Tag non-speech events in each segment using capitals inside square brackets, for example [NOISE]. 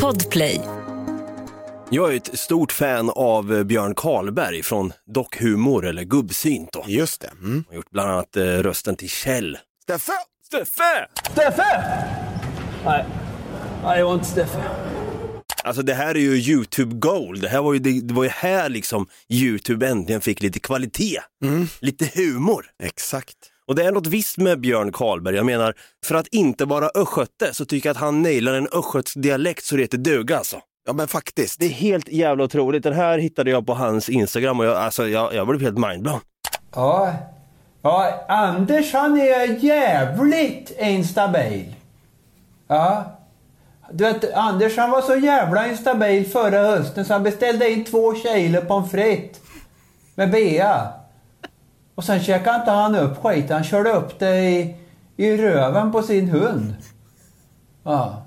Podplay. Jag är ett stort fan av eh, Björn Karlberg från Dock Humor eller Gubbsynt. Då. Just det. Mm. har gjort bland annat eh, rösten till Kjell. Steffe! Steffe! Steffe! Nej, Nej det var inte Steffe. Alltså det här är ju YouTube gold. Det, här var ju, det, det var ju här liksom YouTube äntligen fick lite kvalitet. Lite humor. Exakt. Och det är något visst med Björn Karlberg. Jag menar, för att inte vara östgöte så tycker jag att han nailar en östgötsk dialekt så det heter duga alltså. Ja men faktiskt. Det är helt jävla otroligt. Den här hittade jag på hans Instagram och jag, alltså, jag, jag blev helt mindblown. Ja. ja, Anders han är jävligt instabil. Ja. Du vet, Anders han var så jävla instabil förra hösten så han beställde in två kilo pommes frites med bea. Och sen käkade inte han upp skit, han körde upp det i, i röven på sin hund. Ja.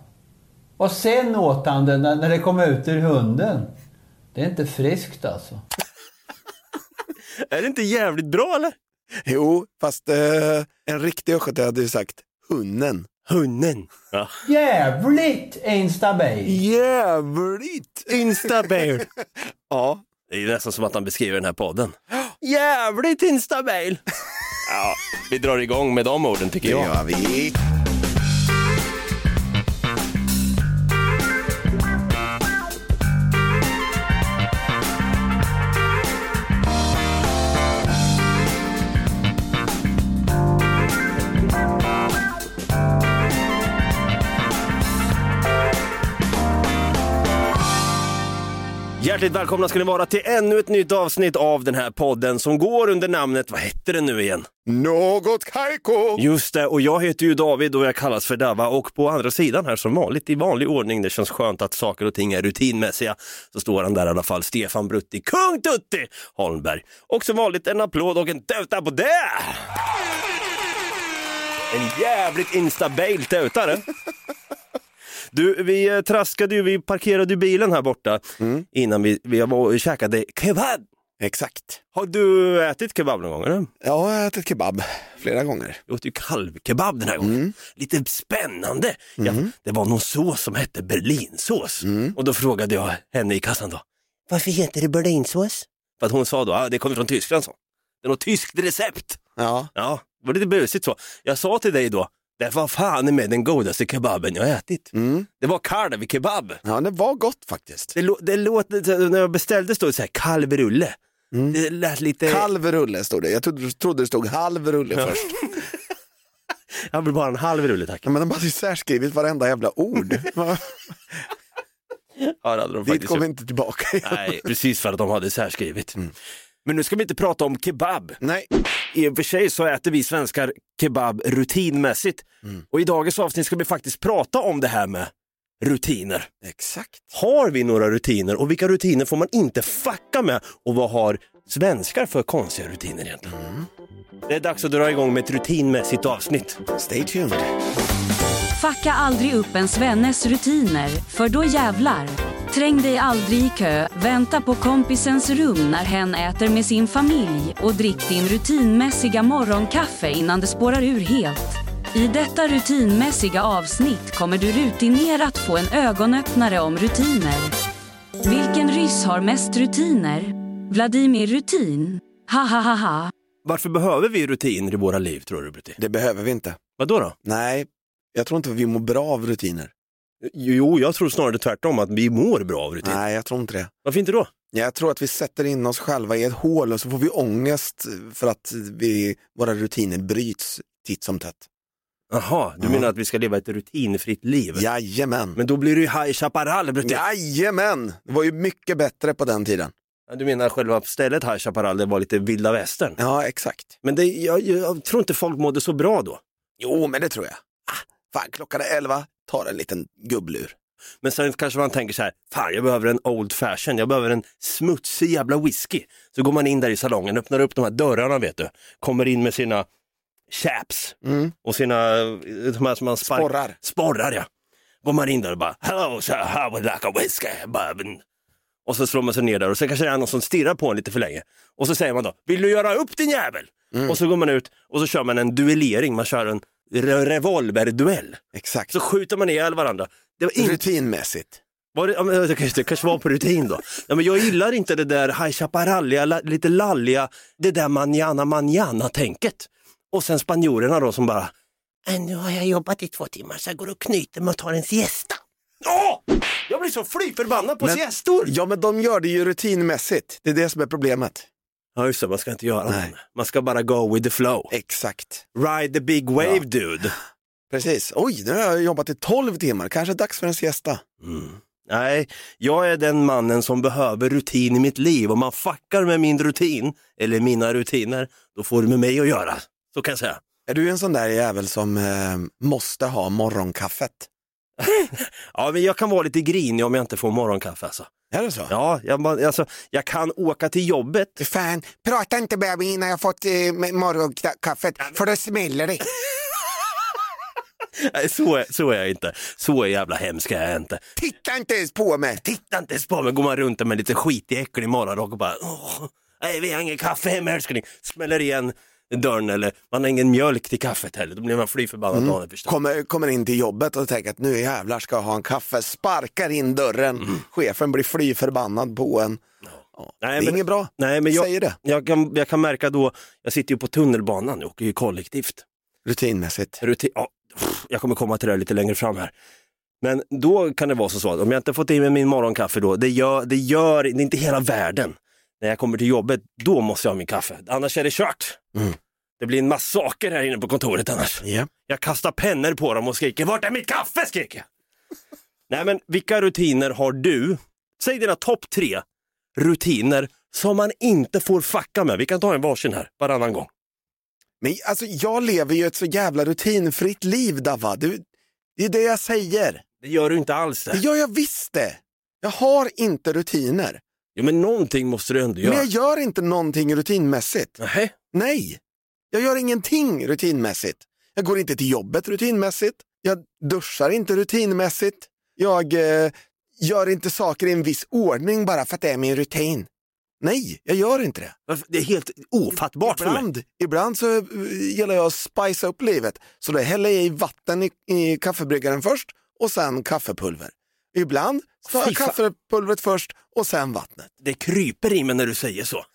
Och sen åt han det när, när det kom ut ur hunden. Det är inte friskt alltså. [LAUGHS] Är det inte jävligt bra eller? Jo, fast eh, en riktig östgöte hade ju sagt hunden. Hunden. Ja. Jävligt instabil. Jävligt! Instabil. [LAUGHS] Ja. Det är nästan som att han beskriver den här podden. [LAUGHS] Jävligt instabil. Ja, vi drar igång med de orden tycker Det jag. gör vi. Hjärtligt välkomna ska ni vara till ännu ett nytt avsnitt av den här podden som går under namnet, vad hette den nu igen? Något kajko! Just det, och jag heter ju David och jag kallas för Dava och på andra sidan här som vanligt i vanlig ordning, det känns skönt att saker och ting är rutinmässiga, så står han där i alla fall, Stefan Brutti, kung Tutti Holmberg. Och som vanligt en applåd och en tuta på det! En jävligt instabil tutare. Du, vi eh, traskade ju, vi parkerade ju bilen här borta innan vi, vi var och käkade kebab. Exakt. Har du ätit kebab någon gång? Eller? Ja, jag har ätit kebab flera gånger. Jag åt ju kalvkebab den här gången. Lite spännande. Ja, det var någon sås som hette berlinsås. Och då frågade jag henne i kassan då, varför heter det berlinsås? För att hon sa då, ah, det kommer från Tyskland så. Det är något tyskt recept. Ja. Ja, det var lite busigt så. Jag sa till dig då, det var fan med den godaste kebaben jag ätit. Det var kalvkebab. ja, det var gott faktiskt. Det, lå- det låter, när jag beställde stod det så här kalvrulle. Det lät lite... Kalvrulle stod det. Jag trodde, trodde det stod halvrulle först. [LAUGHS] jag vill bara en halv rulle tack. Ja, men de ju särskrivit varenda jävla ord. [LAUGHS] Ja, det hade de Dit kom gjort. inte tillbaka. Nej, precis för att de hade särskrivit. Men nu ska vi inte prata om kebab. Nej. I och för sig så äter vi svenskar kebab rutinmässigt. Och i dagens avsnitt ska vi faktiskt prata om det här med rutiner. Exakt. Har vi några rutiner och vilka rutiner får man inte fucka med och vad har svenskar för konstiga rutiner egentligen? Det är dags att dra igång med ett rutinmässigt avsnitt. Stay tuned. Fucka aldrig upp en svennes rutiner, för då jävlar. Träng dig aldrig i kö, vänta på kompisens rum när hen äter med sin familj och drick din rutinmässiga morgonkaffe innan det spårar ur helt. I detta rutinmässiga avsnitt kommer du rutinerat få en ögonöppnare om rutiner. Vilken ryss har mest rutiner? Vladimir Rutin? Ha ha ha ha. Varför behöver vi rutiner i våra liv tror du Brutti? Det behöver vi inte. Vad då? då? Nej, jag tror inte vi mår bra av rutiner. Jo, jag tror snarare tvärtom att vi mår bra av rutiner. Nej, jag tror inte det. Varför inte då? Jag tror att vi sätter in oss själva i ett hål och så får vi ångest för att vi, våra rutiner bryts titt som tätt. Jaha, du menar att vi ska leva ett rutinfritt liv? Jajamän. Men då blir det ju High Chaparral, Brutti. Jajamän! Det var ju mycket bättre på den tiden. Du menar själva stället High Chaparral, det var lite vilda västern? Ja, exakt. Men det, jag, jag tror inte folk mådde så bra då. Jo, men det tror jag. Fan, klockan är elva, tar en liten gubblur. Men sen kanske man tänker så här, fan jag behöver en old fashion, jag behöver en smutsig jävla whisky. Så går man in där i salongen, öppnar upp de här dörrarna vet du, kommer in med sina chaps och sina, de här som man spark- Sporrar. Sporrar ja. Går man in där och bara, hello sir, I would like a whiskey, bourbon. Och så slår man sig ner där och sen kanske det är någon som stirrar på en lite för länge. Och så säger man då, vill du göra upp din jävel? Och så går man ut och så kör man en duellering, man kör en re- revolverduell. Exakt. Så skjuter man ihjäl varandra. Det var inte Rutinmässigt. var det, ja, men det, kanske, det kanske var på rutin då. Ja, men jag gillar inte det där High Chaparralliga, lite lalliga, det där manjana manjana tänket. Och sen spanjorerna då som bara, "Äh, nu har jag jobbat i två timmar så jag går och knyter mig och tar en siesta. Åh! Jag blir så fly förbannad på Men- siestor! Ja, men de gör det ju rutinmässigt. Det är det som är problemet. Ja just det, man ska inte göra Nej. det. Man ska bara go with the flow. Exakt. Ride the big wave Ja. dude. Precis. Oj, nu har jag jobbat i 12 timmar. Kanske dags för en siesta. Nej, jag är den mannen som behöver rutin i mitt liv. Om man fuckar med min rutin, eller mina rutiner, då får du med mig att göra. Så kan jag säga. Är du en sån där jävel som eh, måste ha morgonkaffet? [LAUGHS] Ja, men jag kan vara lite grinig om jag inte får morgonkaffe. Alltså. Är det så? Ja, jag, alltså, jag kan åka till jobbet. Fan, prata inte med mig innan jag fått eh, morgonkaffet, för då smäller det. [LAUGHS] Nej, så, är, så är jag inte. Så jävla hemsk är jag inte. Titta inte ens på mig. Titta inte ens på mig, går man runt med lite skitig äcklig morgonrock och bara Åh, nej vi har ingen kaffe hemma älskling. Smäller igen dörren eller man har ingen mjölk till kaffet heller. Då blir man fly förbannad dagen efter. Kommer, kommer in till jobbet och tänker att nu jävlar ska jag ha en kaffe, sparkar in dörren, chefen blir fly förbannad på en. Ja, Nej, det är men- inget bra, Nej, men jag, säger det. Jag, kan, jag kan märka då, jag sitter ju på tunnelbanan, jag åker ju kollektivt. Rutinmässigt. Rutin, ja, jag kommer komma till det lite längre fram här. Men då kan det vara så, så att om jag inte fått i mig min morgonkaffe då, det gör, det gör det är inte hela världen. När jag kommer till jobbet, då måste jag ha min kaffe. Annars är det kört. Mm. Det blir en massaker här inne på kontoret annars. Ja. Jag kastar pennor på dem och skriker, vart är mitt kaffe? skriker jag. [LAUGHS] Nej men vilka rutiner har du? Säg dina topp tre rutiner som man inte får fucka med. Vi kan ta en varsin här varannan gång. Men alltså jag lever ju ett så jävla rutinfritt liv Dava. Du, det är det jag säger. Det gör du inte alls Det det. gör jag visst det. Jag har inte rutiner. Jo men någonting måste du ändå göra. Men jag gör inte någonting rutinmässigt. Nähä? Nej, jag gör ingenting rutinmässigt. Jag går inte till jobbet rutinmässigt. Jag duschar inte rutinmässigt. Jag eh, gör inte saker i en viss ordning bara för att det är min rutin. Nej, jag gör inte det. Det är helt ofattbart för mig. Ibland, ibland så eh, gillar jag att spicea upp livet. Så då häller jag i vatten i, i kaffebryggaren först och sen kaffepulver. Ibland så jag fan. kaffepulvret först och sen vattnet. Det kryper i mig när du säger så.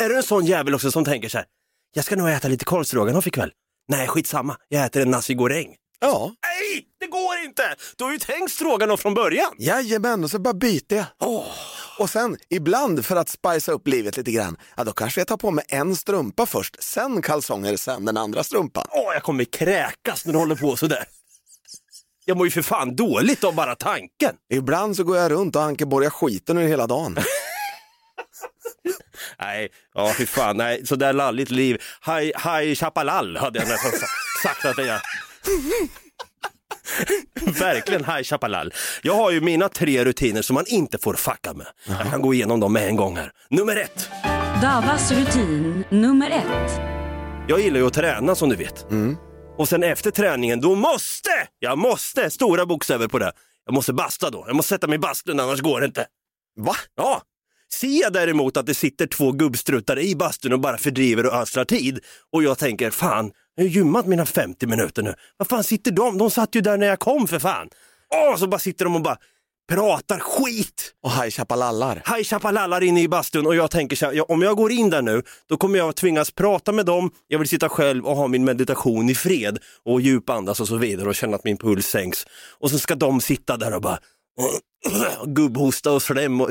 är du en sån jävel också som tänker så här, jag ska nog äta lite korvstroganoff ikväll. Nej, skitsamma, jag äter en nasi goreng. Ja, Nej, det går inte! Du har ju tänkt stroganoff från början. jajamän, och så bara byter jag. Åh, Och sen ibland för att spicea upp livet lite grann, ja då kanske jag tar på mig en strumpa först, sen kalsonger, sen den andra strumpan. åh, jag kommer kräkas när du håller på sådär. Jag mår ju för fan dåligt av bara tanken. Ibland så går jag runt och ankeborgar skiten ur hela dagen. [LAUGHS] Nej, ja fy fan, nej, sådär lalligt liv. Haj, haj chapalal hade jag nästan sa- sagt att är. [LAUGHS] Verkligen haj chapalal. Jag har ju mina tre rutiner som man inte får fucka med. Jag kan gå igenom dem med en gång här. Nummer ett. Davas rutin nummer ett. Jag gillar ju att träna som du vet. Och sen efter träningen, då måste, jag måste, stora bokstäver på det. Jag måste basta då. Jag måste sätta mig i bastun, annars går det inte. Va? Ja. Ser jag däremot att det sitter två gubbstruttar i bastun och bara fördriver och ödslar tid och jag tänker fan, jag har gymmat mina 50 minuter nu. Vad fan sitter de? De satt ju där när jag kom för fan. Åh, så bara sitter de och bara pratar skit. Och High Chapalallar. High Chapalallar inne i bastun och jag tänker så här, ja, om jag går in där nu, då kommer jag tvingas prata med dem, jag vill sitta själv och ha min meditation i fred och djupandas och så vidare och känna att min puls sänks. Och så ska de sitta där och bara [CLEARS THROAT] gubbhosta och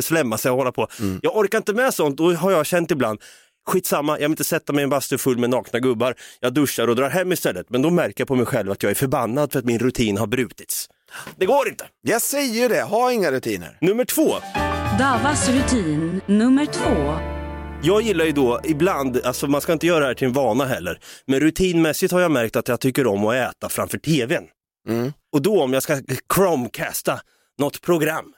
slämma sig och hålla på. Jag orkar inte med sånt, då har jag känt ibland, skitsamma, jag vill inte sätta mig i en bastu full med nakna gubbar, jag duschar och drar hem istället. Men då märker jag på mig själv att jag är förbannad för att min rutin har brutits. Det går inte! Jag säger ju det, ha inga rutiner. Nummer två, Davas rutin nummer två. Jag gillar ju då ibland, alltså man ska inte göra det här till en vana heller, men rutinmässigt har jag märkt att jag tycker om att äta framför tvn. Mm. Och då om jag ska chromecasta något program,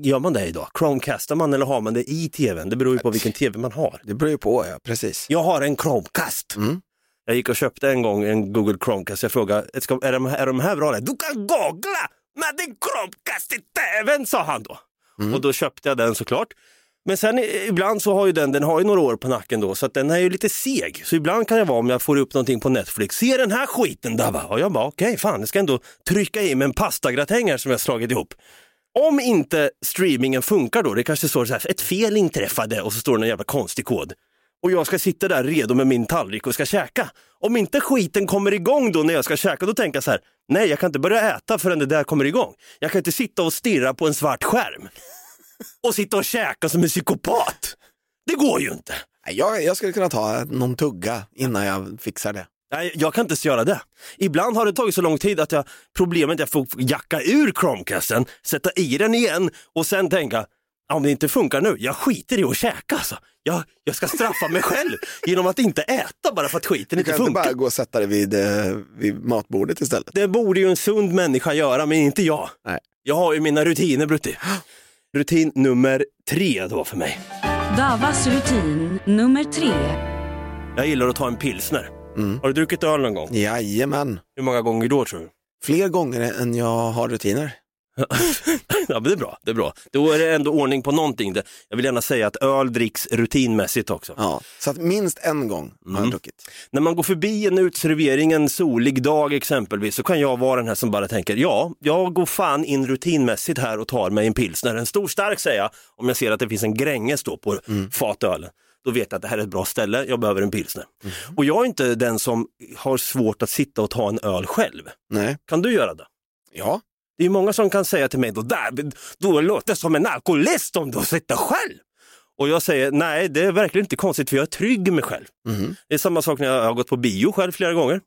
gör man det idag? Chromecastar man eller har man det i tvn? Det beror ju på vilken tv man har. Det beror ju på, ja, precis. Jag har en Chromecast. Mm. Jag gick och köpte en gång en Google Chromecast. Jag frågade, är, de, är de här bra? Du kan googla med din Chromecast i tvn, sa han då. Och då köpte jag den såklart. Men sen ibland så har ju den, den har ju några år på nacken då, så att den är ju lite seg. Så ibland kan det vara om jag får upp någonting på Netflix, se den här skiten där va? Och jag bara okej, fan, jag ska ändå trycka i mig en pastagratäng här som jag slagit ihop. Om inte streamingen funkar då, det kanske står så här, ett fel inträffade och så står det en jävla konstig kod. Och jag ska sitta där redo med min tallrik och ska käka. Om inte skiten kommer igång då när jag ska käka, då tänker jag så här, nej jag kan inte börja äta förrän det där kommer igång. Jag kan inte sitta och stirra på en svart skärm och sitta och käka som en psykopat. Det går ju inte. Jag, jag skulle kunna ta någon tugga innan jag fixar det. Nej, jag kan inte ens göra det. Ibland har det tagit så lång tid att jag, problemet är att jag får jacka ur Chromecasten, sätta i den igen och sen tänka, "Ja, om det inte funkar nu, jag skiter i att käka alltså. Jag, jag ska straffa mig själv genom att inte äta bara för att skiten Du inte kan inte funkar. bara gå och sätta dig vid, eh, vid matbordet istället. Det borde ju en sund människa göra, men inte jag. Nej. Jag har ju mina rutiner, Brutti. Rutin nummer tre då för mig. Davas rutin nummer tre. Jag gillar att ta en pilsner. Mm. Har du druckit öl någon gång? Jajamän. Hur många gånger då tror du? Fler gånger än jag har rutiner. Ja, men det är bra. Det är bra. Då är det ändå ordning på någonting. Jag vill gärna säga att öl dricks rutinmässigt också. Ja. Så att minst en gång har Mm. jag druckit. När man går förbi en uteservering en solig dag exempelvis så kan jag vara den här som bara tänker ja, jag går fan in rutinmässigt här och tar mig en pilsner. En stor stark säger jag om jag ser att det finns en Gränges då på fatölen. Då vet jag att det här är ett bra ställe, jag behöver en pilsner. Och jag är inte den som har svårt att sitta och ta en öl själv. Nej. Kan du göra det? Ja. Det är många som kan säga till mig då, där, då låter som en alkoholist om du sitter själv. Och jag säger, nej det är verkligen inte konstigt för jag är trygg i mig själv. Mhm. Det är samma sak när jag har gått på bio själv flera gånger.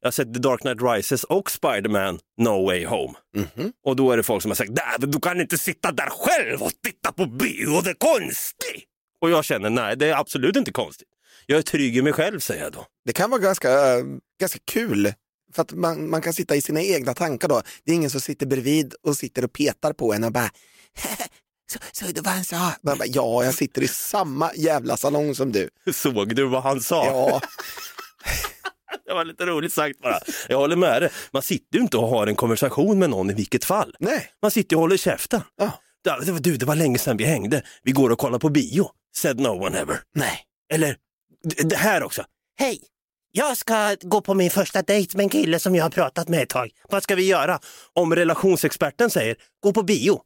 Jag har sett The Dark Knight Rises och Spider-Man No Way Home. Mhm. Och då är det folk som har sagt, "Nej, du kan inte sitta där själv och titta på bio, det är konstigt. Och jag känner, nej det är absolut inte konstigt. Jag är trygg i mig själv säger jag då. Det kan vara ganska, eh, ganska kul. För att man, man kan sitta i sina egna tankar då. Det är ingen som sitter bredvid och sitter och petar på en och bara [LAUGHS] så, så det var han sa. Man bara, ja, jag sitter i samma jävla salong som du. Såg du vad han sa? Ja, [LAUGHS] Det var lite roligt sagt bara. Jag håller med dig. Man sitter ju inte och har en konversation med någon i vilket fall. nej. Man sitter och håller käften. Ja. Var, du, det var länge sedan vi hängde. Vi går och kollar på bio. Said no one ever. Nej. Eller det här också. Hej! Jag ska gå på min första dejt med en kille som jag har pratat med ett tag. Vad ska vi göra? Om relationsexperten säger gå på bio.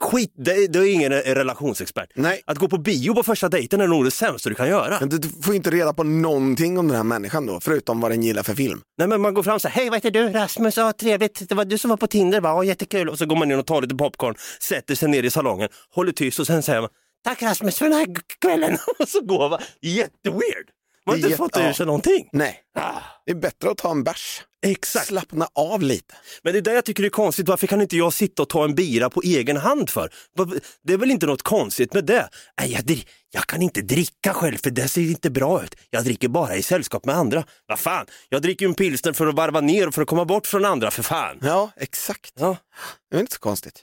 Skit, det, det är ingen relationsexpert. Nej. Att gå på bio på första dejten är nog det sämsta du kan göra. Men du får inte reda på någonting om den här människan då, förutom vad den gillar för film. Nej men man går fram och säger, hej vad heter du? Rasmus, ja, trevligt, det var du som var på Tinder va? Ja, jättekul. Och så går man in och tar lite popcorn, sätter sig ner i salongen, håller tyst och sen säger man, tack Rasmus för den här kvällen. [LAUGHS] Och så går man. Jätteweird. Man har inte fått ur sig någonting. Nej, Ah, det är bättre att ta en bärs. exakt. Slappna av lite. Men det är det jag tycker är konstigt, varför kan inte jag sitta och ta en bira på egen hand för? Det är väl inte något konstigt med det? Nej, jag, jag kan inte dricka själv för det ser inte bra ut. Jag dricker bara i sällskap med andra. Vad fan, jag dricker ju en pilsner för att varva ner och för att komma bort från andra för fan. Ja, exakt. Ja. Det är inte så konstigt.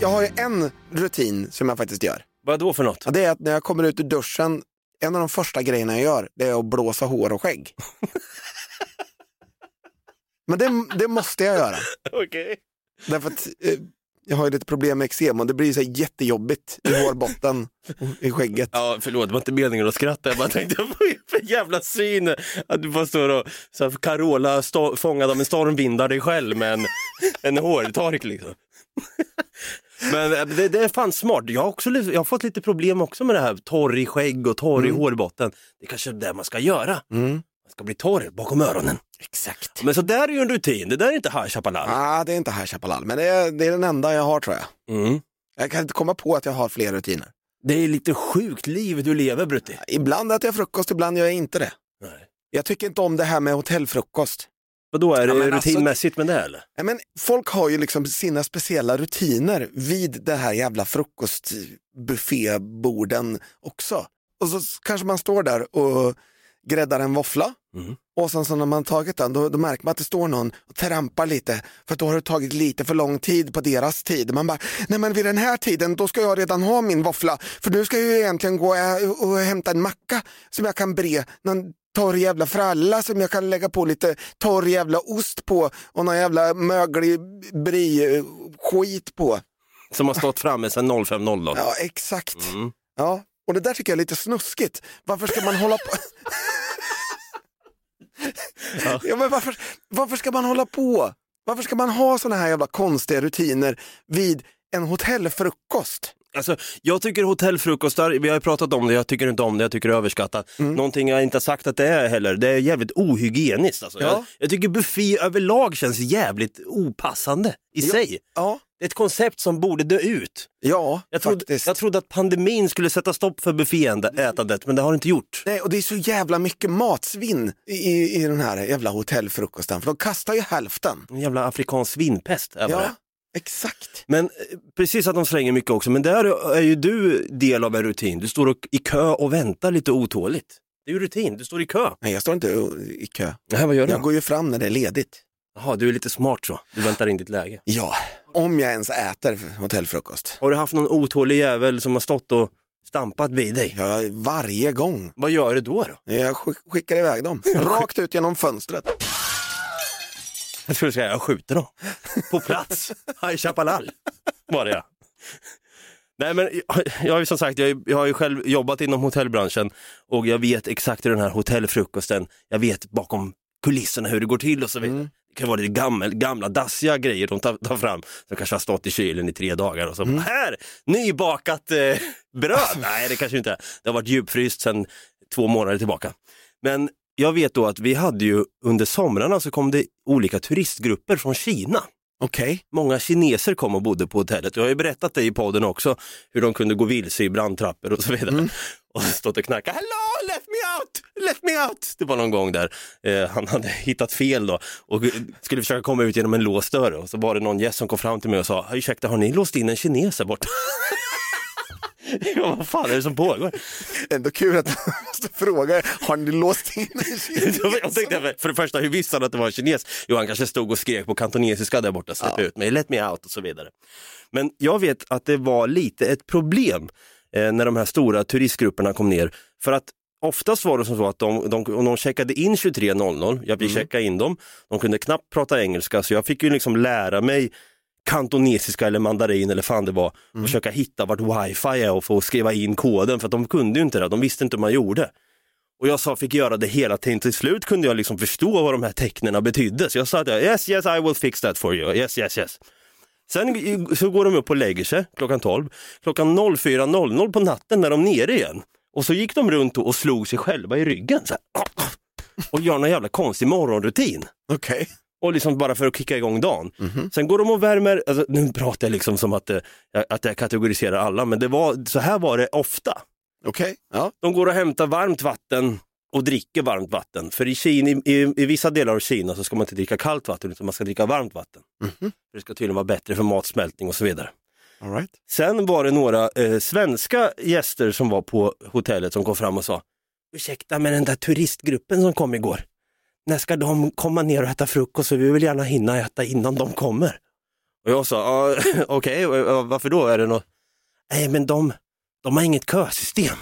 Jag har ju en rutin som jag faktiskt gör. Vad då för något? Ja, det är att när jag kommer ut ur duschen, en av de första grejerna jag gör, det är att blåsa hår och skägg. [LAUGHS] Men det, det måste jag göra. Okej. Därför att eh, jag har ju lite problem med eksem och det blir så här jättejobbigt i hårbotten och i skägget. Ja, förlåt, det var inte meningen att skratta. Jag bara tänkte, vad är för jävla syn att du bara står och så här, Carola stå, fångad av en stormvind dig själv med en, en hårtork liksom. Men eh, det, det är fan smart. Jag har, också, jag har fått lite problem också med det här torr i skägg och torr i hårbotten. Det är kanske är det man ska göra. Mm. Man ska bli torr bakom öronen. Exakt. Men så där är ju en rutin, det där är inte High Chaparral. Ah, det är inte High Chaparral, men det är, det är den enda jag har tror jag. Mm. Jag kan inte komma på att jag har fler rutiner. Det är lite sjukt liv du lever Brutti. Ibland äter jag frukost, ibland gör jag inte det. Nej. Jag tycker inte om det här med hotellfrukost. Vadå, är det Ja, alltså- rutinmässigt med det eller? Ja, men folk har ju liksom sina speciella rutiner vid det här jävla frukostbufféborden också. Och så kanske man står där och gräddar en våffla Mm. och sen så när man tagit den då, då märker man att det står någon och trampar lite för då har det tagit lite för lång tid på deras tid. Man bara, nej men vid den här tiden då ska jag redan ha min våffla för nu ska jag ju egentligen gå och, och hämta en macka som jag kan bre, någon torr jävla fralla som jag kan lägga på lite torr jävla ost på och någon jävla möglig brie skit på. Som har stått framme sedan 05.00. Ja exakt. Mm. Ja, och det där tycker jag är lite snuskigt. Varför ska man hålla på? [LAUGHS] ja. men varför, varför ska man hålla på? Varför ska man ha såna här jävla konstiga rutiner vid en hotellfrukost? Alltså, jag tycker hotellfrukostar, vi har ju pratat om det, jag tycker inte om det, jag tycker det är överskattat. Mm. Någonting jag inte har sagt att det är heller, det är jävligt ohygieniskt. Alltså. Ja. Jag, jag tycker buffé överlag känns jävligt opassande i Ja. sig. Ja, Det är ett koncept som borde dö ut. ja Jag trodde, faktiskt. jag trodde att pandemin skulle sätta stopp för bufféätandet, men det har det inte gjort. Nej, och det är så jävla mycket matsvinn i, i den här jävla hotellfrukosten, för de kastar ju hälften. En jävla afrikansk svinpest är vad det. Ja, exakt. Men eh, precis att de slänger mycket också, men där är ju du del av en rutin. Du står och, i kö och väntar lite otåligt. Det är ju rutin, du står i kö. Nej, jag står inte i kö. Nej, vad gör du? Jag går ju fram när det är ledigt. Jaha, du är lite smart så. Du väntar in ditt läge. Ja, om jag ens äter hotellfrukost. Har du haft någon otålig jävel som har stått och stampat vid dig? Ja, varje gång. Vad gör du då? då? Jag skick- skickar iväg dem, [LAUGHS] rakt ut genom fönstret. Jag skulle säga jag skjuter dem. På plats. High Chaparral var det ja. Nej men jag, jag har ju som sagt, jag, jag har ju själv jobbat inom hotellbranschen och jag vet exakt hur den här hotellfrukosten, jag vet bakom kulisserna hur det går till och så vidare. Det kan vara lite gamla, gamla dassiga grejer de tar, tar fram som kanske har stått i kylen i tre dagar och så här, nybakat eh, bröd. Nej det kanske inte är. Det har varit djupfryst sedan två månader tillbaka. Men jag vet då att vi hade ju under somrarna så kom det olika turistgrupper från Kina. Okej. Många kineser kom och bodde på hotellet. Jag har ju berättat det i podden också, hur de kunde gå vilse i brandtrappor och så vidare. [LAUGHS] Och stått och knackat, hello, let me out, let me out. Det var någon gång där eh, han hade [LAUGHS] hittat fel då och skulle försöka komma ut genom en låst dörr och så var det någon gäst som kom fram till mig och sa, ursäkta har ni låst in en kines här borta? [LAUGHS] ja, [LAUGHS] vad fan är det som pågår? Ändå kul att du måste fråga, har ni låst in en kines? [LAUGHS] jag tänkte, för det första, hur visste han att det var en kines? Jo, han kanske stod och skrek på kantonesiska där borta, släpp ut mig, let me out och så vidare. Men jag vet att det var lite ett problem eh, när de här stora turistgrupperna kom ner. För att oftast var det som så att de, de, om de checkade in 23.00, jag fick checka in dem, de kunde knappt prata engelska så jag fick ju liksom lära mig kantonesiska eller mandarin eller fan det var och försöka hitta vart wifi är och få skriva in koden för att de kunde ju inte det, de visste inte hur man gjorde. Och jag sa, fick göra det hela tiden. Till slut kunde jag liksom förstå vad de här tecknen betydde. Så jag sa att yes, yes, I will fix that for you. Yes, yes, yes. Sen så går de upp och lägger sig klockan 12. Klockan 04.00 på natten är de nere igen. Och så gick de runt och slog sig själva i ryggen. Så här. Och gör någon jävla konstig morgonrutin. Okej. Och liksom bara för att kicka igång dagen. Sen går de och värmer, alltså, nu pratar jag liksom som att, eh, att jag kategoriserar alla, men det var, så här var det ofta. Okej. Ja. De går och hämtar varmt vatten och dricker varmt vatten. För i, Kina, i, i, vissa delar av Kina så ska man inte dricka kallt vatten utan man ska dricka varmt vatten. Mhm. För det ska tydligen vara bättre för matsmältning och så vidare. All right. Sen var det några eh, svenska gäster som var på hotellet som kom fram och sa Ursäkta men den där turistgruppen som kom igår, när ska de komma ner och äta frukost? För vi vill gärna hinna äta innan de kommer. Och jag sa, "Ja, [LAUGHS] okej, och varför då? Är det något? Nej men de, de har inget kösystem.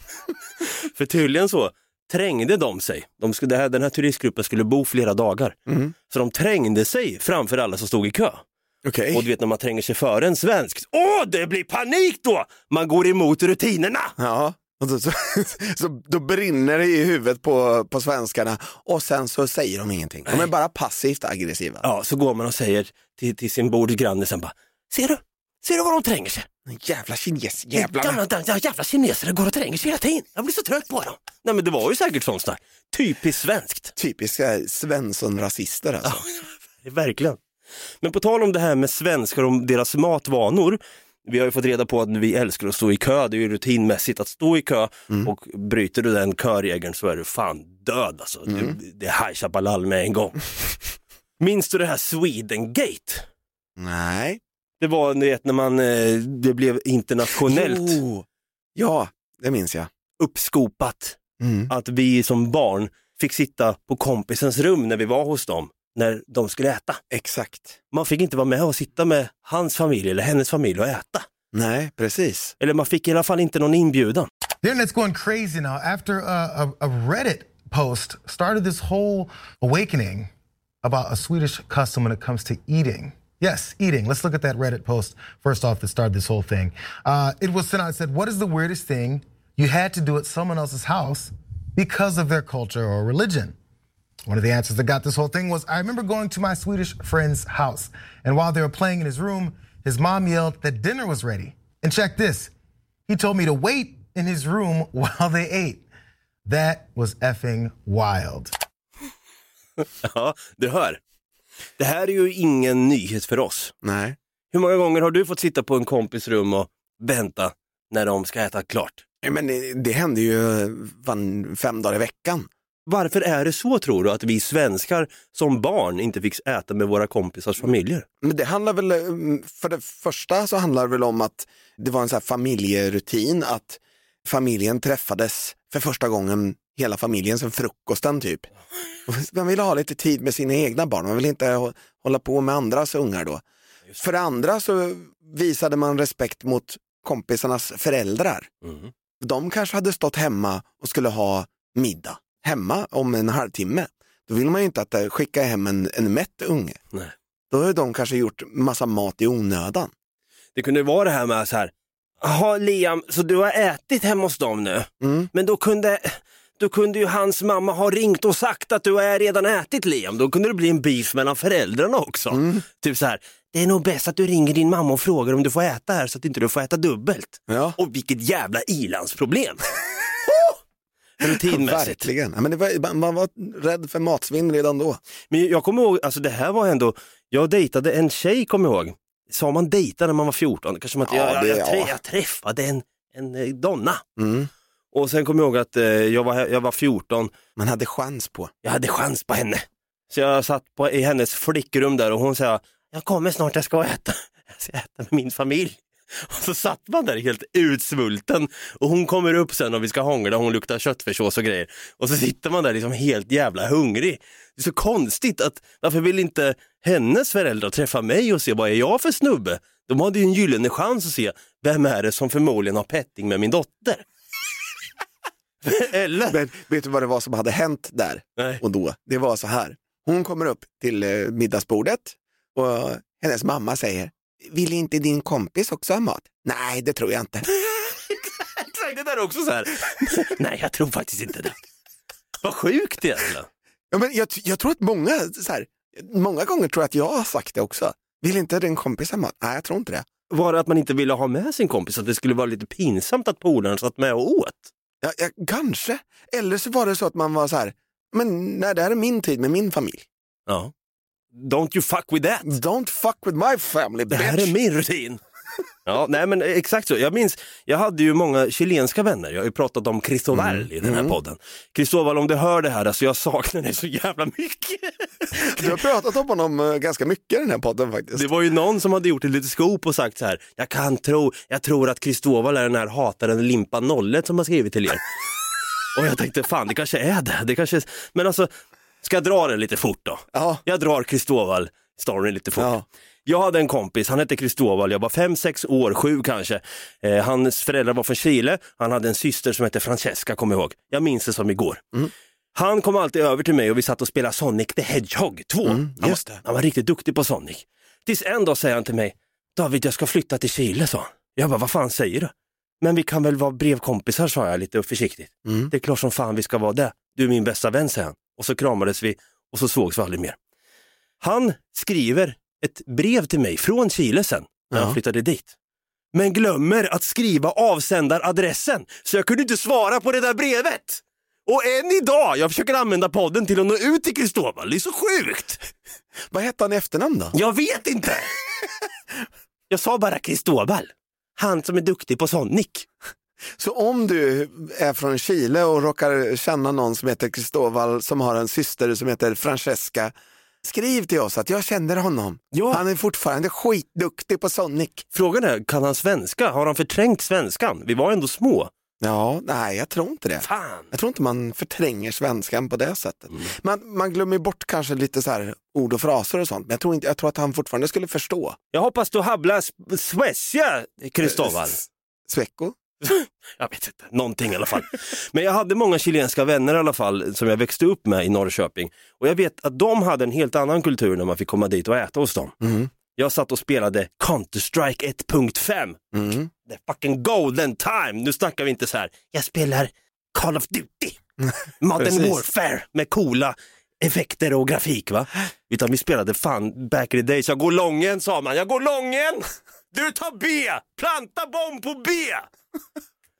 [LAUGHS] För tydligen så trängde de sig. De skulle, det här, den här turistgruppen skulle bo flera dagar. Mm. Så de trängde sig framför alla som stod i kö. Okej. Och du vet när man tränger sig före en svensk, åh det blir panik då! Man går emot rutinerna. Ja. Då, [LAUGHS] så, så, då brinner det i huvudet på, på svenskarna och sen så säger de ingenting. De är bara passivt aggressiva. Ja, så går man och säger till, till sin bordsgranne sen bara, ser du? Ser du vad de tränger sig? Jävla kines, jävlarna. Ja, jävla kineser går och tränger sig hela tiden. Jag blir så trött på dem. Nej men det var ju säkert sånt där. Typiskt svenskt. Typiska Svensson-rasister alltså. [LAUGHS] Verkligen. Men på tal om det här med svenskar och deras matvanor. Vi har ju fått reda på att vi älskar att stå i kö, det är ju rutinmässigt att stå i kö och bryter du den köregeln så är du fan död alltså. Det, det är High Chaparral med en gång. [LAUGHS] Minns du det här Swedengate? Nej. Det var vet, när man, eh, det blev internationellt Jo. Ja, det minns jag. uppskopat Mm. att vi som barn fick sitta på kompisens rum när vi var hos dem, när de skulle äta. Exakt. Man fick inte vara med och sitta med hans familj eller hennes familj och äta. Nej, precis. Eller man fick i alla fall inte någon inbjudan. The internet's going crazy now after a, a, a Reddit post started this whole awakening about a Swedish custom when it comes to eating. Yes, eating. Let's look at that Reddit post first off that started this whole thing. Uh, it was sent out. It said, "What is the weirdest thing you had to do at someone else's house because of their culture or religion?" One of the answers that got this whole thing was I remember going to my Swedish friend's house, and while they were playing in his room, his mom yelled that dinner was ready. And check this he told me to wait in his room [LAUGHS] while they ate. That was effing wild. [LAUGHS] Ja, du hör. Det här är ju ingen nyhet för oss. Nej. Hur många gånger har du fått sitta på en kompis rum och vänta när de ska äta klart? Men det, det hände ju van, fem dagar i veckan. Varför är det så tror du att vi svenskar som barn inte fick äta med våra kompisars familjer? Men det handlar väl, mm, för det första så handlar det väl om att det var en här familjerutin att familjen träffades för första gången, hela familjen, sen frukosten typ. [LAUGHS] Man ville ha lite tid med sina egna barn, man ville inte hå- hålla på med andras ungar då. För det andra så visade man respekt mot kompisarnas föräldrar. Mm. De kanske hade stått hemma och skulle ha middag hemma om en halvtimme. Då vill man ju inte att eh, skicka hem en, en mätt unge. Nej. Då har de kanske gjort massa mat i onödan. Det kunde vara det här med så här, jaha Liam, så du har ätit hemma hos dem nu? Mm. Men då kunde, då kunde ju hans mamma ha ringt och sagt att du har redan ätit Liam. Då kunde det bli en beef mellan föräldrarna också. Mm. Typ så här, det är nog bäst att du ringer din mamma och frågar om du får äta här så att inte du får äta dubbelt. Ja. Och vilket jävla ilandsproblem! [LAUGHS] Rutinmässigt. Verkligen. Ja, men var, man- var rädd för matsvinn redan då. Men jag kommer ihåg, alltså det här var ändå, jag dejtade en tjej kommer jag ihåg. Sa man dejta när man var 14? Kanske man inte, Ja, jag, jag, trä- ja. jag träffade en, en eh, donna. Mm. Och sen kommer jag ihåg att eh, jag, var, jag var 14, Man hade chans på. jag hade chans på henne. Så jag satt på, i hennes flickrum där och hon sa, jag kommer snart, jag ska äta. [LAUGHS] Jag ska äta med min familj. Och så satt man där helt utsvulten och hon kommer upp sen och vi ska hångla, hon luktar köttfärssås och grejer. Och så sitter man där liksom helt jävla hungrig. Det är så konstigt att varför vill inte hennes föräldrar träffa mig och se vad är jag för snubbe? De hade ju en gyllene chans att se vem är det som förmodligen har petting med min dotter. Eller? Men vet du vad det var som hade hänt där Nej. och då? Det var så här. Hon kommer upp till eh, middagsbordet och hennes mamma säger, vill inte din kompis också ha mat? Nej, det tror jag inte. [LAUGHS] Det där är också så här. [LAUGHS] Nej, jag tror faktiskt inte det. Vad sjukt egentligen. Ja, men jag, jag tror att många, så här, många gånger tror jag att jag har sagt det också. Vill inte din kompis ha mat? Nej, jag tror inte det. Var det att man inte ville ha med sin kompis, att det skulle vara lite pinsamt att polaren satt med och åt? Ja, ja, kanske. Eller så var det så att man var så här, men nej, det här är min tid med min familj. Ja. Don't you fuck with that. Don't fuck with my family Det bitch. här är min rutin. Ja, nej men exakt så. Jag minns, jag hade ju många chilenska vänner. Jag har ju pratat om Cristoval i den här podden. Cristoval, om du hör det här, alltså jag saknar dig så jävla mycket. [LAUGHS] Du har pratat om honom eh, ganska mycket i den här podden faktiskt. Det var ju någon som hade gjort ett litet scoop och sagt så här, jag kan tro, jag tror att Kristoval är den här hataren Limpa Nollet som har skrivit till er. [LAUGHS] och jag tänkte, fan det kanske är det. det kanske är... Men alltså, ska jag dra den lite fort då? Ja. Jag drar Kristoval storyn lite fort. Ja. Jag hade en kompis, han hette Kristoval, jag var fem sex år, sju kanske. Eh, hans föräldrar var från Chile, han hade en syster som hette Francesca, kommer jag ihåg. Jag minns det som igår. Han kom alltid över till mig och vi satt och spelade Sonic the Hedgehog 2. han, just var, han var riktigt duktig på Sonic. Tills en dag säger han till mig, David jag ska flytta till Chile, sa han. Jag bara, vad fan säger du? Men vi kan väl vara brevkompisar, sa jag lite försiktigt. Mm. Det är klart som fan vi ska vara det. Du är min bästa vän, säger han. Och så kramades vi och så sågs vi aldrig mer. Han skriver ett brev till mig från Chile sen, när Ja. han flyttade dit. Men glömmer att skriva avsändaradressen, så jag kunde inte svara på det där brevet. Och än idag, jag försöker använda podden till att nå ut till Kristoval, det är så sjukt. [LAUGHS] Vad hette han i efternamn då? Jag vet inte. [LAUGHS] Jag sa bara Kristoval. Han som är duktig på Sonic. Så om du är från Chile och råkar känna någon som heter Kristoval som har en syster som heter Francesca, skriv till oss att jag känner honom. Ja. Han är fortfarande skitduktig på Sonic. Frågan är, kan han svenska? Har han förträngt svenskan? Vi var ändå små. Ja, nej jag tror inte det. Fan! Jag tror inte man förtränger svenskan på det sättet. Man, man glömmer bort kanske lite så här ord och fraser och sånt, men jag tror, inte, jag tror att han fortfarande skulle förstå. Jag hoppas du hablar Svezia, Kristoval. S- Svecko? [LAUGHS] Jag vet inte, någonting i alla fall. Men jag hade många chilenska vänner i alla fall som jag växte upp med i Norrköping. Och jag vet att de hade en helt annan kultur när man fick komma dit och äta hos dem. Mm. Jag satt och spelade Counter-Strike 1.5. Mm. The fucking golden time. Nu snackar vi inte så här, jag spelar Call of Duty, [LAUGHS] Modern. Warfare med coola effekter och grafik va. Utan vi spelade fan back in the days. Jag går lången sa man, jag går lången! Du tar B, planta bomb på B!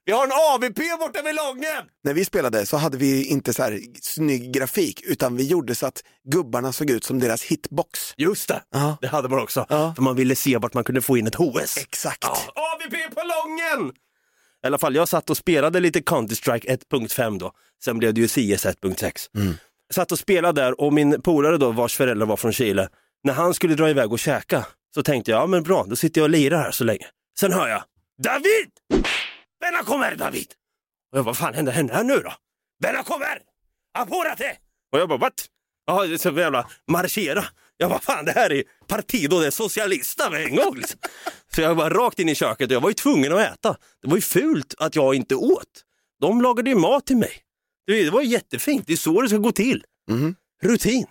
Vi har en AVP borta vid lången! När vi spelade så hade vi inte så här snygg grafik utan vi gjorde så att gubbarna såg ut som deras hitbox. Just det, Ja. det hade man också. Ja. För man ville se vart man kunde få in ett HS. Exakt. Ja, AVP på lången! I alla fall, jag satt och spelade lite Counter-Strike 1.5 då. Sen blev det ju CS 1.6. Mm. Satt och spelade där och min polare då, vars föräldrar var från Chile, när han skulle dra iväg och käka så tänkte jag, ja men bra, då sitter jag och lirar här så länge. Sen hör jag, David! Benna kommer David! Och jag bara, vad fan händer, händer här nu då? Benna kommer! Apurate! Och jag bara, what? Jaha, det är så jävla marschera. Jag bara, fan det här är Partido de Socialista med en gång. Liksom. Så jag var rakt in i köket och jag var ju tvungen att äta. Det var ju fult att jag inte åt. De lagade ju mat till mig. Det var ju jättefint, det är så det ska gå till. Mhm. Rutin.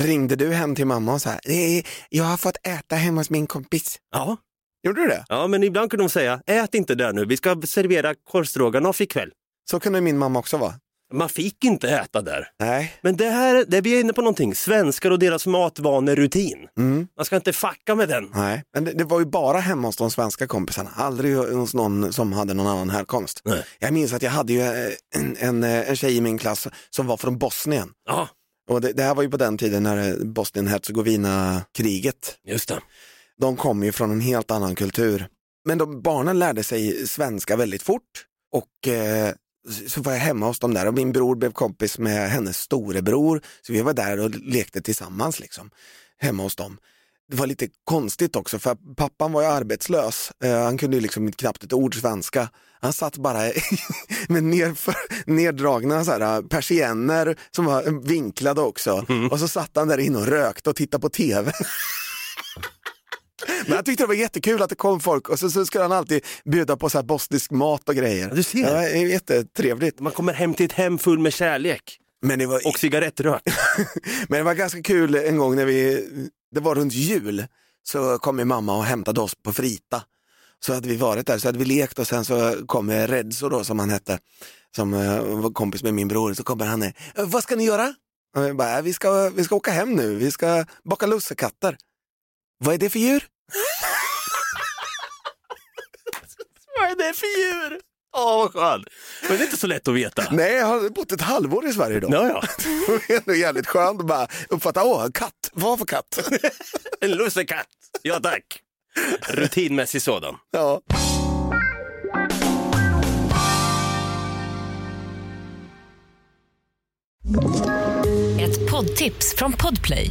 Ringde du hem till mamma och sa, "Eh, jag har fått äta hemma hos min kompis. Ja. Gjorde du det? ja, men ibland kunde de säga, ät inte där nu, vi ska servera korvstroganoff ikväll. Så kunde min mamma också vara. Man fick inte äta där. Nej. Men det här, det vi är inne på någonting, svenskar och deras matvanerutin. Mm. Man ska inte fucka med den. Nej, men det, det var ju bara hemma hos de svenska kompisarna, aldrig hos någon som hade någon annan härkomst. Nej. Jag minns att jag hade ju eh, en, en, eh, en tjej i min klass som var från Bosnien. Ja, Och det, det här var ju på den tiden när eh, Bosnien-Hercegovina-kriget, just det. De kom ju från en helt annan kultur. Men de, barnen lärde sig svenska väldigt fort och eh, så var jag hemma hos dem där och min bror blev kompis med hennes storebror. Så vi var där och lekte tillsammans liksom, hemma hos dem. Det var lite konstigt också för pappan var ju arbetslös. Eh, han kunde ju liksom knappt ett ord svenska. Han satt bara [LAUGHS] med nerför, neddragna så här, persienner som var vinklade också. Och så satt han där inne och rökte och tittade på tv. [LAUGHS] Men jag tyckte det var jättekul att det kom folk och så, så skulle han alltid bjuda på så här bosnisk mat och grejer. Du ser. Det var jättetrevligt. Man kommer hem till ett hem full med kärlek Men det var, och cigarettrök. [LAUGHS] men det var ganska kul en gång när vi, det var runt jul, så kom min mamma och hämtade oss på Frita. Så hade vi varit där, så hade vi lekt och sen så kom eh, Redzo då som han hette, som eh, var kompis med min bror, så kommer han ner. "Eh, Vad ska ni göra? Och jag bara, "Eh, vi ska, vi ska åka hem nu, vi ska baka lussekatter. Vad är det för djur? Vad är det för djur? Åh, vad skönt. Men det är inte så lätt att veta. Nej, jag har bott ett halvår i Sverige då. Ja, ja. [LAUGHS] Det är ändå jävligt skönt att bara uppfatta, åh, katt, vad för katt? [LAUGHS] En lussekatt. Ja, tack. Rutinmässig sådan. ja. Ett poddtips från Podplay.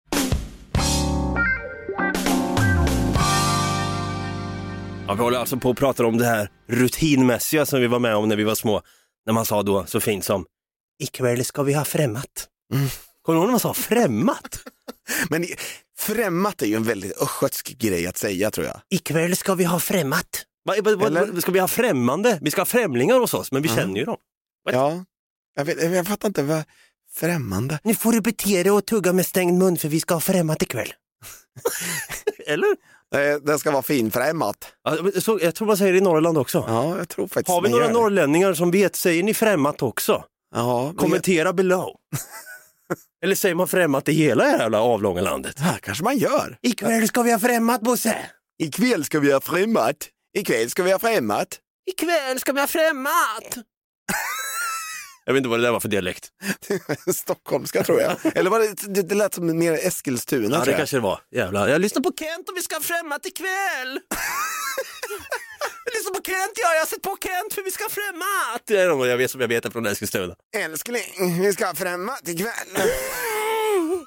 Ja, vi håller alltså på att prata om det här rutinmässiga som vi var med om när vi var små. När man sa då så fint som ikväll ska vi ha främmat. Kommer du ihåg när man sa främmat? [LAUGHS] Men främmat är ju en väldigt östgötsk grej att säga tror jag. Ikväll ska vi ha främmat. Vad, Eller? vad, ska vi ha främmande? Vi ska ha främlingar hos oss, men vi känner ju dem. What? Ja, jag, vet, jag fattar inte vad främmande. Nu får du bete dig och tugga med stängd mun för vi ska ha främmat ikväll. Eller? Eh, Det ska vara finfrämmat. Ja, men så, jag tror man säger det i Norrland också. Ja, jag tror faktiskt Har vi man några gör det. norrlänningar som vet, säger ni främmat också? Ja, men- Kommentera below. [LAUGHS] Eller säger man främmat i hela det jävla avlånga landet? Ja, kanske man gör. Ikväll ska vi ha främmat Bosse. Ikväll ska vi ha främmat. Ikväll ska vi ha främmat. Ikväll ska vi ha främmat. [LAUGHS] jag vet inte vad det där var för dialekt. [LAUGHS] Stockholmska tror jag. Eller var det, det, det lät som mer Eskilstuna Ja, det jag. kanske det var. Jävlar. Jag lyssnar på Kent och vi ska främmat ikväll. [LAUGHS] jag lyssnar på Kent, ja. Jag har sett på Kent för vi ska främmat. Det är de jag vet som jag vet är från Eskilstuna. Älskling, vi ska främmat ikväll. [LAUGHS]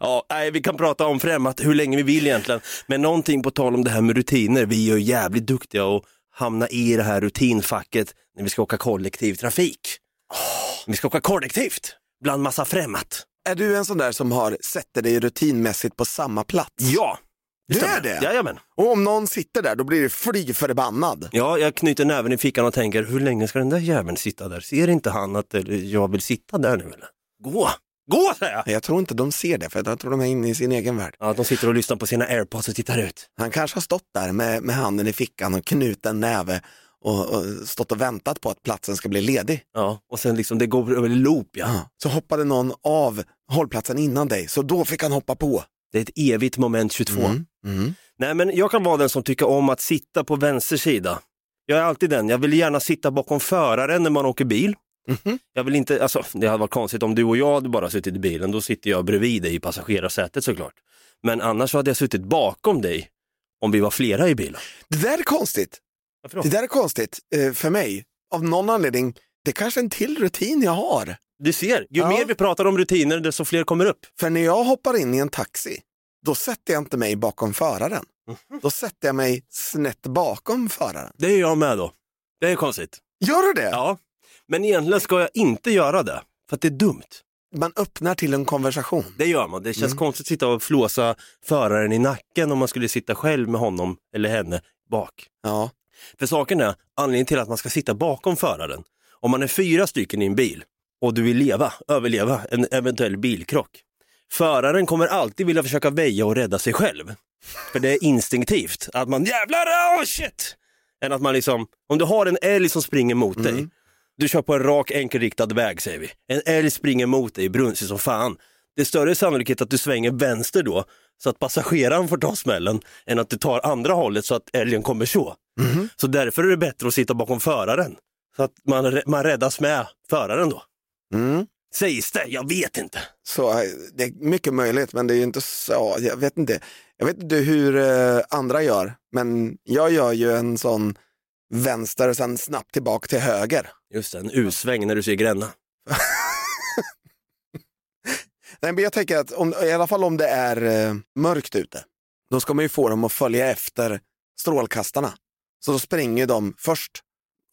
Ja, nej, vi kan prata om främmat hur länge vi vill egentligen. Men någonting på tal om det här med rutiner. Vi är ju jävligt duktiga att hamna i det här rutinfacket när vi ska åka kollektivtrafik. Vi ska åka kollektivt bland massa främmat. Är du en sån där som har sätter dig rutinmässigt på samma plats? Ja, Du stämmer. är det? Jajamän. Och om någon sitter där, då blir det fly förbannad. Ja, jag knyter näven i fickan och tänker, hur länge ska den där jäveln sitta där? Ser inte han att eh, jag vill sitta där nu eller? Gå! Gå säger jag! Jag tror inte de ser det, för jag tror de är inne i sin egen värld. Ja, de sitter och lyssnar på sina airpods och tittar ut. Han kanske har stått där med, med handen i fickan och knuten näve och, och stått och väntat på att platsen ska bli ledig. Ja, och sen liksom det går över loop ja. Ja. Så hoppade någon av hållplatsen innan dig, så då fick han hoppa på. Det är ett evigt moment 22. Mm. Mm. Nej men jag kan vara den som tycker om att sitta på vänster sida. Jag är alltid den, jag vill gärna sitta bakom föraren när man åker bil. Mhm. Jag vill inte, alltså det hade varit konstigt om du och jag hade bara suttit i bilen, då sitter jag bredvid dig i passagerarsätet såklart. Men annars hade jag suttit bakom dig om vi var flera i bilen. Det där är konstigt. Det där är konstigt eh, för mig. Av någon anledning, det är kanske en till rutin jag har. Du ser, ju Ja. mer vi pratar om rutiner desto fler kommer upp. För när jag hoppar in i en taxi, då sätter jag inte mig bakom föraren. Mhm. Då sätter jag mig snett bakom föraren. Det är jag med då. Det är konstigt. Gör du det? Ja, men egentligen ska jag inte göra det, för att det är dumt. Man öppnar till en konversation. Det gör man. Det känns Mm. konstigt att sitta och flåsa föraren i nacken om man skulle sitta själv med honom eller henne bak. Ja. För saken är, anledningen till att man ska sitta bakom föraren, om man är fyra stycken i en bil och du vill leva, överleva en eventuell bilkrock. Föraren kommer alltid vilja försöka väja och rädda sig själv. För det är instinktivt att man jävlar, oh shit! Än att man liksom, om du har en älg som springer mot dig, du kör på en rak enkelriktad väg säger vi. En älg springer mot dig, brunsig som fan. Det är större sannolikhet att du svänger vänster då, så att passageraren får ta smällen, än att du tar andra hållet så att älgen kommer så. Så därför är det bättre att sitta bakom föraren. Så att man, man räddas med föraren då. Mm. Sägs det, jag vet inte. Så eh, det är mycket möjligt, men det är ju inte så. Jag vet inte, jag vet inte hur eh, andra gör, men jag gör ju en sån vänster och sen snabbt tillbaka till höger. Just det, en U-sväng när du ser Gränna. [LAUGHS] Nej, men jag tänker att om, i alla fall om det är eh, mörkt ute, då ska man ju få dem att följa efter strålkastarna. Så då springer de först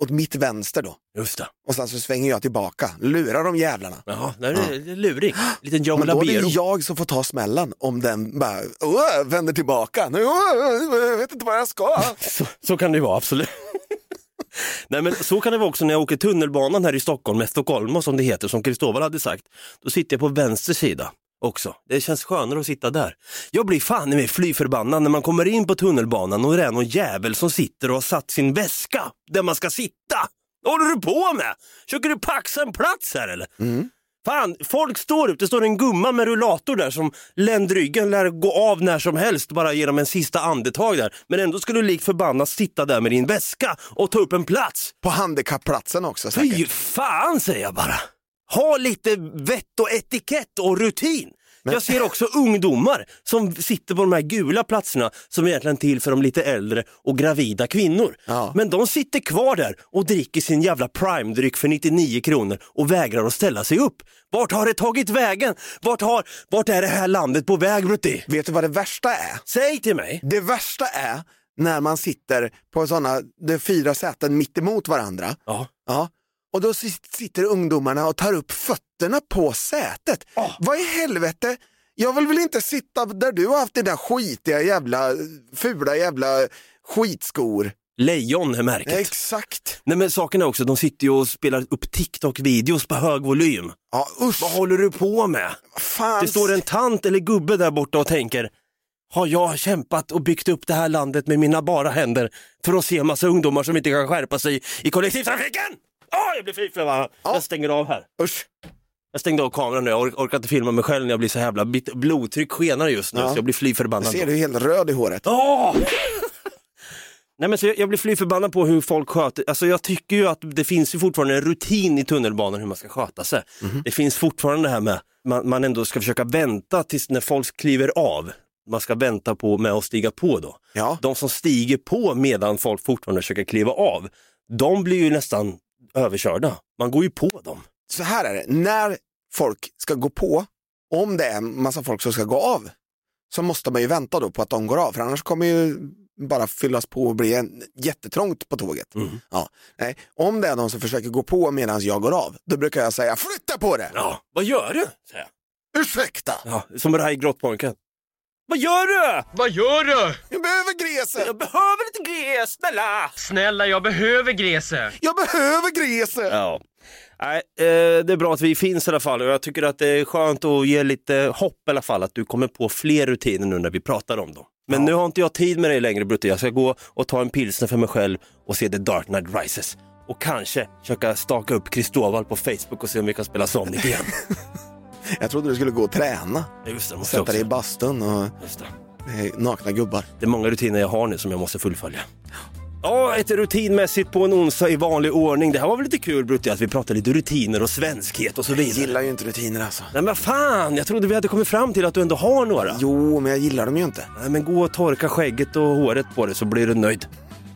åt mitt vänster då. Just det. Och sen så svänger jag tillbaka, lurar de jävlarna. Jaha, det är, är lurig. Liten Joe Men då är det jag som får ta smällen om den bara "Åh, vänder tillbaka. Jag vet inte vad jag ska. [LAUGHS] Så, så kan det ju vara, absolut. Nej men så kan det vara också när jag åker tunnelbanan här i Stockholm, med Stockholm som det heter, som Kristoffer hade sagt. Då sitter jag på vänster sida också. Det känns skönare att sitta där. Jag blir fan i mig fly förbannad när man kommer in på tunnelbanan och det är någon jävel som sitter och har satt sin väska där man ska sitta. Vad håller du på med? Försöker du paxa en plats här eller? Mm. Fan, folk står upp, det står en gumma med rullator där som ländryggen lär gå av när som helst bara genom en sista andetag där. Men ändå ska du lik förbannat sitta där med din väska och ta upp en plats. På handikappplatsen också Fy säkert. fan säger jag bara. Ha lite vett och etikett och rutin. Jag ser också ungdomar som sitter på de här gula platserna som är egentligen till för de lite äldre och gravida kvinnor. Ja. Men de sitter kvar där och dricker sin jävla prime-dryck för 99 kronor och vägrar att ställa sig upp. Vart har det tagit vägen? Vart, har, vart är det här landet på väg Brutti? Vet du vad det värsta är? Säg till mig. Det värsta är när man sitter på sådana, det fyra säten mitt emot varandra. Ja. Ja. Och då sit- sitter ungdomarna och tar upp fötterna på sätet. Vad i helvete? Jag vill väl inte sitta där du har haft dina skitiga jävla, fula jävla skitskor. Lejon är märket. Exakt. Nej men saken är också, de sitter ju och spelar upp TikTok-videos på hög volym. Ja usch. Vad håller du på med? fan. Det står en tant eller gubbe där borta och tänker, har jag kämpat och byggt upp det här landet med mina bara händer för att se massa ungdomar som inte kan skärpa sig i kollektivtrafiken? Åh, jag blir fly förbannad. Jag stänger av här. Usch. Jag stängde av kameran nu, jag or- orkar inte filma mig själv när jag blir så jävla blodtryck skenar just nu Ja. så jag blir fly förbannad. Ser du helt röd i håret? Åh! [LAUGHS] Nej, men så jag, jag blir fly förbannad på hur folk sköter, alltså jag tycker ju att det finns ju fortfarande en rutin i tunnelbanan hur man ska sköta sig. Det finns fortfarande det här med man, man ändå ska försöka vänta tills när folk kliver av. Man ska vänta på med att stiga på då. Ja. De som stiger på medan folk fortfarande försöker kliva av, de blir ju nästan överkörda. Man går ju på dem. Så här är det, när folk ska gå på, om det är en massa folk som ska gå av, så måste man ju vänta då på att de går av, för annars kommer ju bara fyllas på och bli en, jättetrångt på tåget. Ja, nej. Om det är någon som försöker gå på medan jag går av, då brukar jag säga flytta på det! Ja, vad gör du? säger jag. Ursäkta! Ja, som Rai Grottpojken. Vad gör du? Vad gör du? Jag behöver gräset! Jag behöver lite gräs, snälla! Snälla, jag behöver gräset. Jag behöver gräset! Ja. Nej, eh, det är bra att vi finns i alla fall och jag tycker att det är skönt att ge lite hopp i alla fall att du kommer på fler rutiner nu när vi pratar om dem. Men nu har inte jag tid med dig längre Brutte, jag ska gå och ta en pilsner för mig själv och se The Dark Knight Rises. Och kanske försöka staka upp Kristoval på Facebook och se om vi kan spela Sonic igen. [LAUGHS] Jag trodde du skulle gå och träna, Just det, måste jag sätta dig i också. bastun och Just det. eh, nakna gubbar. det är många rutiner jag har nu som jag måste fullfölja. Ja, ett rutinmässigt på en onsdag i vanlig ordning. Det här var väl lite kul Brutte, att vi pratade lite rutiner och svenskhet och så Jag vidare. gillar ju inte rutiner alltså. Nej men fan, jag trodde vi hade kommit fram till att du ändå har några. Jo, men jag gillar dem ju inte. Nej, men gå och torka skägget och håret på det så blir du nöjd.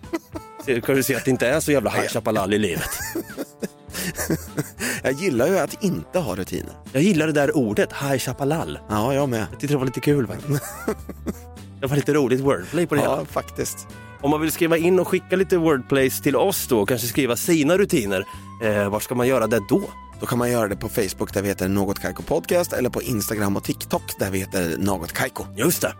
[LAUGHS] Så kan du se att det inte är så jävla High Chaparral i livet. [LAUGHS] Jag gillar ju att inte ha rutiner. Jag gillar det där ordet, High Chaparral. Ja, jag med. Jag tyckte det var lite kul faktiskt. [LAUGHS] Det var lite roligt wordplay på det hela. Ja, faktiskt. Om man vill skriva in och skicka lite wordplays till oss då, och kanske skriva sina rutiner, eh, var ska man göra det då? Då kan man göra det på Facebook där vi heter Något Kaiko Podcast eller på Instagram och TikTok där vi heter Något Kaiko. Just det.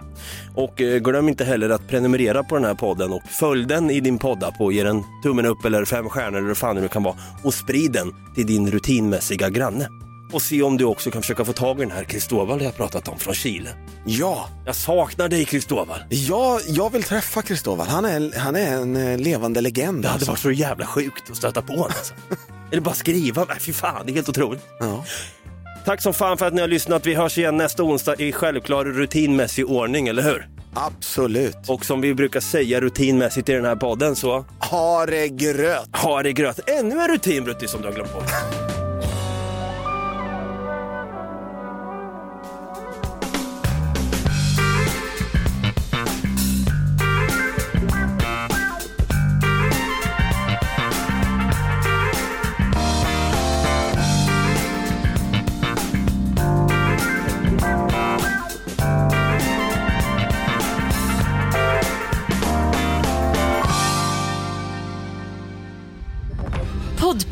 Och eh, glöm inte heller att prenumerera på den här podden och följ den i din poddapp och ge den tummen upp eller fem stjärnor eller fan det nu kan vara och sprid den till din rutinmässiga granne. Och se om du också kan försöka få tag i den här Kristoval jag pratat om från Chile. Ja, Jag saknar dig Kristoval. ja jag vill träffa Kristoval. Han är, han är en eh, levande legend. Det hade alltså. varit så jävla sjukt att stöta på honom. Alltså. [LAUGHS] Eller bara skriva, nej fy fan det är helt otroligt. Ja. Tack som fan för att ni har lyssnat. Vi hörs igen nästa onsdag i självklar rutinmässig ordning, eller hur? Absolut. Och som vi brukar säga rutinmässigt i den här podden så Ha det gröt! har det gröt. Ännu en rutin Brutti som du har glömt bort.